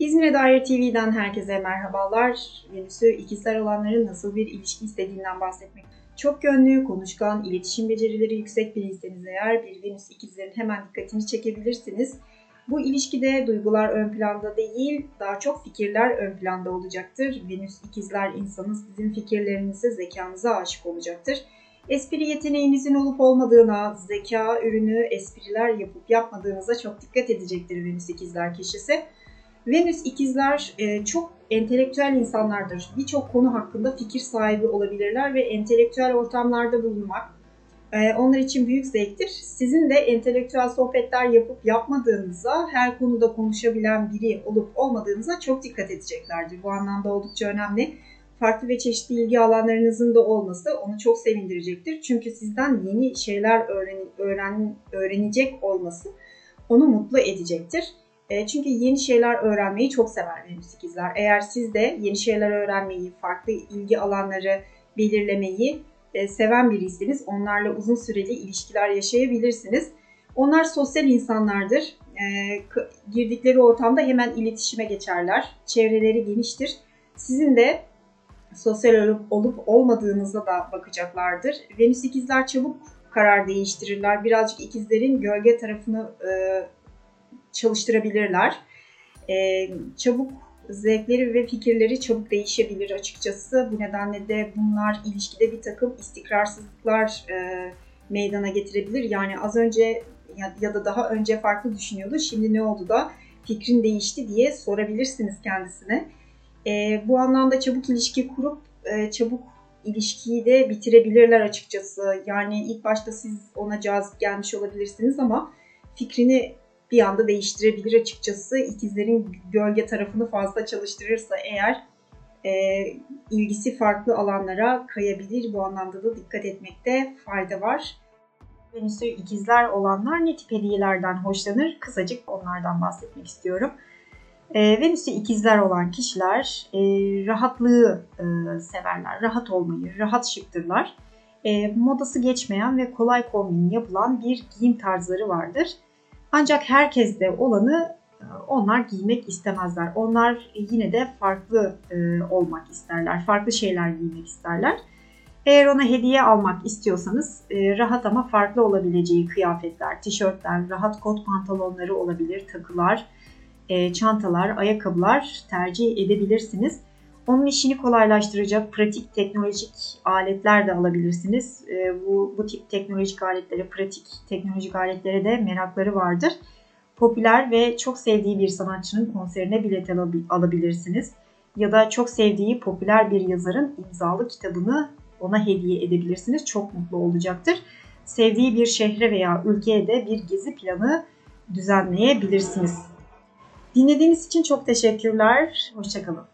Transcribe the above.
Venüs'üne dair TV'den herkese merhabalar. Venüs'ü ikizler olanların nasıl bir ilişki istediğinden bahsetmek. Çok yönlü, konuşkan, iletişim becerileri yüksek biriyseniz eğer bir Venüs ikizlerin hemen dikkatini çekebilirsiniz. Bu ilişkide duygular ön planda değil, daha çok fikirler ön planda olacaktır. Venüs ikizler insanı sizin fikirlerinize, zekanıza aşık olacaktır. Espri yeteneğinizin olup olmadığına, zeka ürünü espriler yapıp yapmadığınıza çok dikkat edecektir Venüs ikizler kişisi. Venüs ikizler e, çok entelektüel insanlardır. Birçok konu hakkında fikir sahibi olabilirler ve entelektüel ortamlarda bulunmak e, onlar için büyük zevktir. Sizin de entelektüel sohbetler yapıp yapmadığınıza, her konuda konuşabilen biri olup olmadığınıza çok dikkat edeceklerdir. Bu anlamda oldukça önemli. Farklı ve çeşitli ilgi alanlarınızın da olması onu çok sevindirecektir. Çünkü sizden yeni şeyler öğren, öğren, öğrenecek olması onu mutlu edecektir. E, çünkü yeni şeyler öğrenmeyi çok sever Venüs ikizler. Eğer siz de yeni şeyler öğrenmeyi, farklı ilgi alanları belirlemeyi e, seven biriyseniz onlarla uzun süreli ilişkiler yaşayabilirsiniz. Onlar sosyal insanlardır. E, girdikleri ortamda hemen iletişime geçerler. Çevreleri geniştir. Sizin de sosyal olup, olup olmadığınıza da bakacaklardır. Venüs ikizler çabuk karar değiştirirler. Birazcık ikizlerin gölge tarafını e, çalıştırabilirler. E, çabuk zevkleri ve fikirleri çabuk değişebilir açıkçası. Bu nedenle de bunlar ilişkide bir takım istikrarsızlıklar e, meydana getirebilir. Yani az önce ya, da daha önce farklı düşünüyordu. Şimdi ne oldu da fikrin değişti diye sorabilirsiniz kendisine. E, bu anlamda çabuk ilişki kurup e, çabuk ilişkiyi de bitirebilirler açıkçası. Yani ilk başta siz ona cazip gelmiş olabilirsiniz ama fikrini bir anda değiştirebilir açıkçası. İkizlerin gölge tarafını fazla çalıştırırsa eğer e, ilgisi farklı alanlara kayabilir. Bu anlamda da dikkat etmekte fayda var. Venüs'ü ikizler olanlar ne tip hediyelerden hoşlanır? Kısacık onlardan bahsetmek istiyorum. E, Venüs'ü ikizler olan kişiler e, rahatlığı e, severler, rahat olmayı, rahat şıktırlar. E, modası geçmeyen ve kolay kombin yapılan bir giyim tarzları vardır. Ancak herkes de olanı e, onlar giymek istemezler. Onlar yine de farklı e, olmak isterler. Farklı şeyler giymek isterler. Eğer ona hediye almak istiyorsanız e, rahat ama farklı olabileceği kıyafetler, tişörtler, rahat kot pantolonları olabilir, takılar, çantalar, ayakkabılar tercih edebilirsiniz. Onun işini kolaylaştıracak pratik teknolojik aletler de alabilirsiniz. E, bu, bu tip teknolojik aletlere, pratik teknolojik aletlere de merakları vardır. Popüler ve çok sevdiği bir sanatçının konserine bilet alabilirsiniz. Ya da çok sevdiği popüler bir yazarın imzalı kitabını ona hediye edebilirsiniz. Çok mutlu olacaktır. Sevdiği bir şehre veya ülkeye de bir gezi planı düzenleyebilirsiniz. Dinlediğiniz için çok teşekkürler. Hoşçakalın.